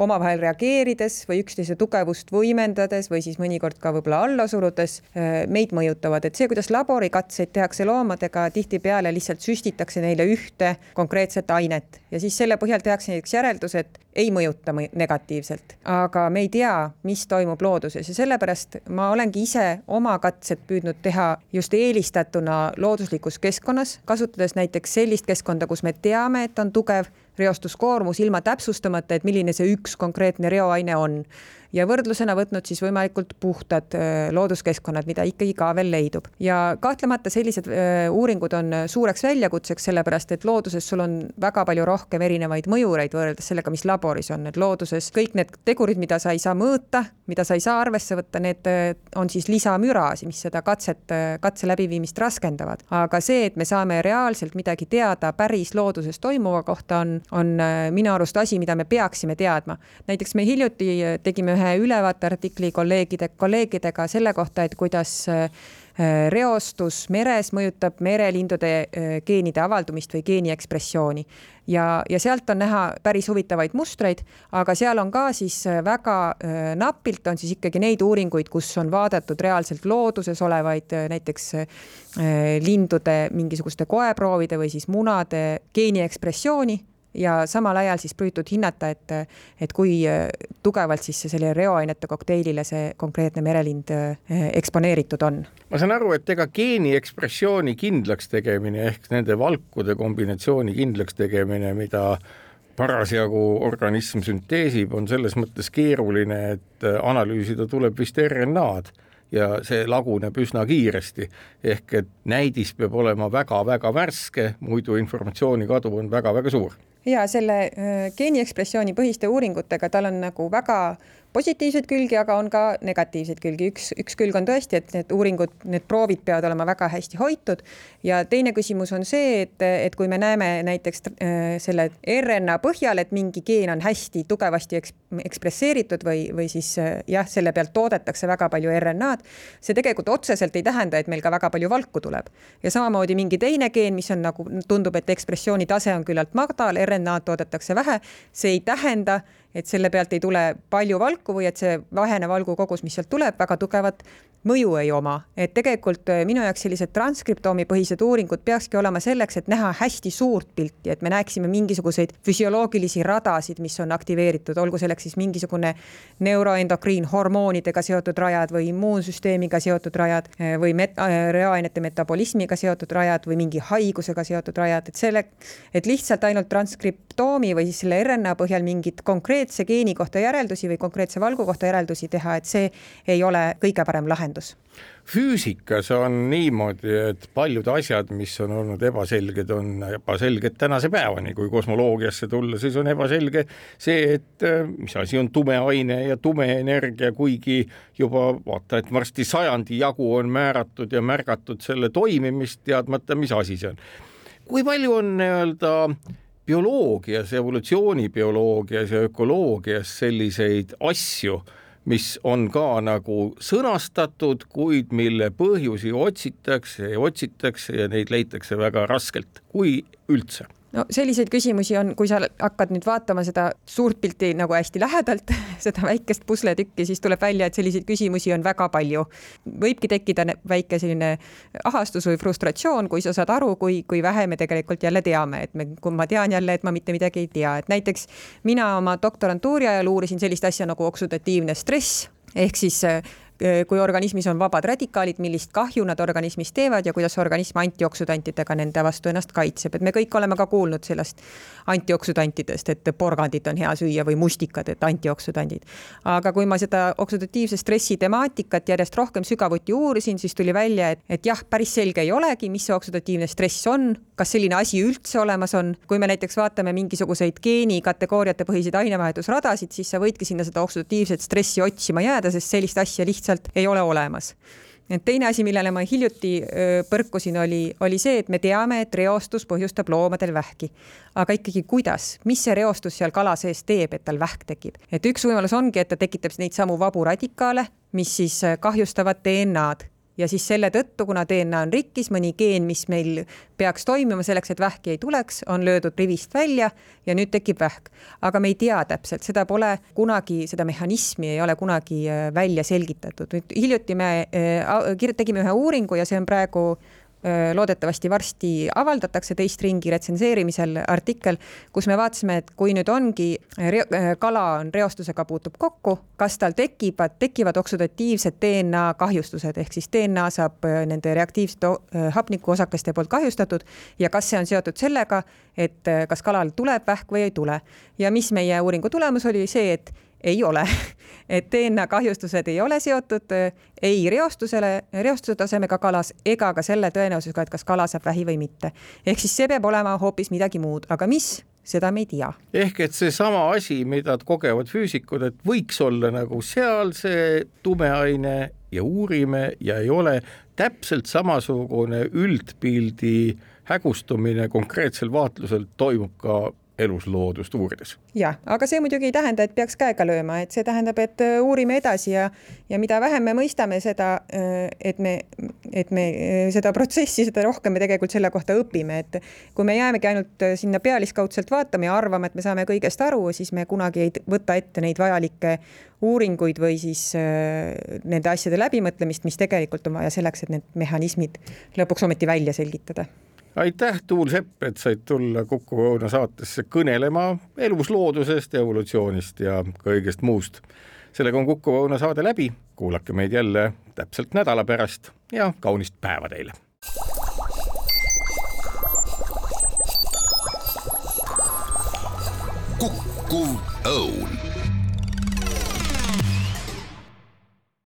omavahel reageerides või üksteise tugevust võimendades või siis mõnikord ka võib-olla alla surudes meid mõjutavad, et see, kuidas laborikatseid tehakse loomadega, tihtipeale lihtsalt süstitakse neile ühte konkreetset ainet. Ja siis selle põhjal tehakse näiteks järeldus, et ei mõjuta negatiivselt, aga me ei tea, mis toimub looduses. Ja sellepärast ma olengi ise oma katsed püüdnud teha just eelistatuna looduslikus keskkonnas, kasutades näiteks sellist keskkonda, kus me teame, et on tugev reostuskoormus ilma täpsustamata, et milline see üks konkreetne reoaine on ja võrdlusena võtnud siis võimalikult puhtad looduskeskkonnad, mida ikkagi ka veel leidub. ja kahtlemata sellised uuringud on suureks väljakutseks, sellepärast et looduses sul on väga palju rohkem erinevaid mõjureid võrreldes sellega, mis laboris on, et looduses kõik need tegurid, mida sa ei saa mõõta, mida sa ei saa arvesse võtta, need on siis lisamüra, mis seda katset, katse läbiviimist raskendavad. aga see, et me saame reaalselt midagi teada päris looduses toimuva kohta, on, on minu arust asi, mida me peaksime teadma. näiteks me hiljuti tegime ühe ühe ülevaateartikli kolleegide, kolleegidega selle kohta, et kuidas äh, reostus meres mõjutab merelindude äh, geenide avaldumist või geeni ekspressiooni. ja, ja sealt on näha päris huvitavaid mustreid, aga seal on ka siis äh, väga napilt on siis ikkagi neid uuringuid, kus on vaadatud reaalselt looduses olevaid näiteks lindude mingisuguste koeproovide või siis munade geeni ekspressiooni ja samal ajal siis püütud hinnata, et, et kui äh, tugevalt siis selle reoainete kokteilile see konkreetne merelind äh, eksponeeritud on. ma saan aru, et ega geeni ekspressiooni kindlaks tegemine ehk nende valkude kombinatsiooni kindlaks tegemine, mida parasjagu organism sünteesib, on selles mõttes keeruline, et äh, analüüsida tuleb vist RNA-d ja see laguneb üsna kiiresti. ehk et näidis peab olema väga-väga värske, muidu informatsiooni kadu on väga-väga suur ja selle geeni ekspressiooni põhiste uuringutega tal on nagu väga positiivseid külgi, aga on ka negatiivseid külgi. üks, üks külg on tõesti, et need uuringud, need proovid peavad olema väga hästi hoitud ja teine küsimus on see, et, et kui me näeme näiteks äh, selle RNA põhjal, et mingi geen on hästi tugevasti eks, ekspresseeritud või, või siis äh, jah, selle pealt toodetakse väga palju RNA-d, see tegelikult otseselt ei tähenda, et meil ka väga palju valku tuleb. ja samamoodi mingi teine geen, mis on nagu tundub, et ekspressiooni tase on küllalt madal, RNA-d toodetakse vähe, see ei tähenda, et selle pealt ei tule palju valku või et see vähene valgu kogus, mis sealt tuleb, väga tugevat mõju ei oma, et tegelikult äh, minu jaoks sellised transkriptoomi põhised uuringud peakski olema selleks, et näha hästi suurt pilti, et me näeksime mingisuguseid füsioloogilisi radasid, mis on aktiveeritud, olgu selleks siis mingisugune neuroendokriin, hormoonidega seotud rajad või immuunsüsteemiga seotud rajad äh, või met-, äh, reaainete metabolismiga seotud rajad või mingi haigusega seotud rajad, et selle, et lihtsalt ainult transkriptoomi või siis selle RNA põhjal mingit konkreetse geeni kohta järeldusi või konkreetse valgu kohta järeldusi teha, et see ei ole kõige parem lahendus füüsikas on niimoodi, et paljud asjad, mis on olnud ebaselged, on ebaselged tänase päevani, kui kosmoloogiasse tulla, siis on ebaselge see, et äh, mis asi on tume aine ja tume energia, kuigi juba vaata, et varsti sajandi jagu on määratud ja märgatud selle toimimist, teadmata, mis asi see on. kui palju on nii-öelda bioloogias, evolutsioonibioloogias ja ökoloogias selliseid asju mis on ka nagu sõnastatud, kuid mille põhjusi otsitakse ja otsitakse ja neid leitakse väga raskelt, kui üldse no selliseid küsimusi on, kui sa hakkad nüüd vaatama seda suurt pilti nagu hästi lähedalt, seda väikest pusletükki, siis tuleb välja, et selliseid küsimusi on väga palju. võibki tekkida väike selline ahastus või frustratsioon, kui sa saad aru, kui, kui vähe me tegelikult jälle teame, et me, kui ma tean jälle, et ma mitte midagi ei tea, et näiteks mina oma doktorantuuri ajal uurisin sellist asja nagu oksüdatiivne stress ehk siis kui organismis on vabad radikaalid, millist kahju nad organismis teevad ja kuidas organism antioksüdantidega nende vastu ennast kaitseb, et me kõik oleme ka kuulnud sellest antioksüdantidest, et porgandit on hea süüa või mustikad, et antioksüdandid. aga kui ma seda oksüdatiivse stressi temaatikat järjest rohkem sügavuti uurisin, siis tuli välja, et, et jah, päris selge ei olegi, mis see oksüdatiivne stress on, kas selline asi üldse olemas on. kui me näiteks vaatame mingisuguseid geenikategooriate põhiseid ainevahetusradasid, siis sa võidki sinna seda oksüdatiivset stressi otsima jääda, sest sellist asja lihtsalt lihtsalt ei ole olemas teine asi, millele ma hiljuti põrkusin, oli, oli see, et me teame, et reostus põhjustab loomadel vähki. aga ikkagi, kuidas, mis see reostus seal kala sees teeb, et tal vähk tekib? et üks võimalus ongi, et ta tekitab neid samu vabu radikaale, mis siis kahjustavad DNA-d ja siis selle tõttu, kuna DNA on rikkis, mõni geen, mis meil peaks toimima selleks, et vähki ei tuleks, on löödud rivist välja ja nüüd tekib vähk. aga me ei tea täpselt, seda pole kunagi, seda mehhanismi ei ole kunagi äh, välja selgitatud. nüüd hiljuti me äh, tegime ühe uuringu ja see on praegu loodetavasti varsti avaldatakse teist ringi retsenseerimisel artikkel, kus me vaatasime, et kui nüüd ongi, kala on reostusega puutub kokku, kas tal tekivad, tekivad oksüdatiivsed DNA kahjustused ehk siis DNA saab nende reaktiivsete hapnikuosakeste poolt kahjustatud ja kas see on seotud sellega, et kas kalal tuleb vähk või ei tule. ja mis meie uuringu tulemus oli see, et ei ole et DNA kahjustused ei ole seotud äh, ei reostusele, reostuse tasemega kalas ega ka selle tõenäosusega, et kas kala saab vähi või mitte. ehk siis see peab olema hoopis midagi muud, aga mis, seda me ei tea. ehk et seesama asi, mida kogevad füüsikud, et võiks olla nagu seal see tumeaine ja uurime ja ei ole täpselt samasugune üldpildi hägustumine konkreetsel vaatlusel toimub ka elusloodust uurides. jah, aga see muidugi ei tähenda, et peaks käega lööma, et see tähendab, et äh, uurime edasi ja, ja mida vähem me mõistame seda, äh, et me, et me äh, seda protsessi, seda rohkem me tegelikult selle kohta õpime, et kui me jäämegi ainult sinna pealiskaudselt vaatama ja arvama, et me saame kõigest aru, siis me kunagi ei võta ette neid vajalikke uuringuid või siis nende asjade läbimõtlemist, mis tegelikult on vaja selleks, et need mehhanismid lõpuks ometi välja selgitada aitäh, Tuul Sepp, et said tulla Kuku Õuna saatesse kõnelema elusloodusest, evolutsioonist ja kõigest muust. sellega on Kuku Õuna saade läbi, kuulake meid jälle täpselt nädala pärast ja kaunist päeva teile. Kuku Õun